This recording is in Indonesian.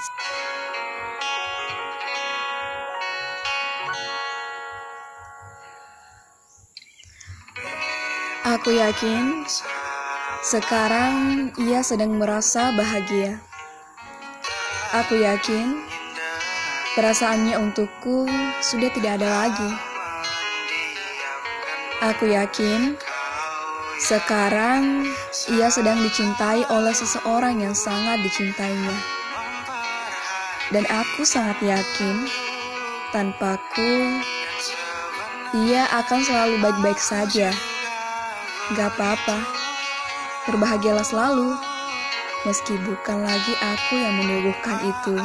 Aku yakin sekarang ia sedang merasa bahagia. Aku yakin perasaannya untukku sudah tidak ada lagi. Aku yakin sekarang ia sedang dicintai oleh seseorang yang sangat dicintainya. Dan aku sangat yakin, tanpaku, ia akan selalu baik-baik saja. Gak apa-apa, berbahagialah selalu, meski bukan lagi aku yang menubuhkan itu.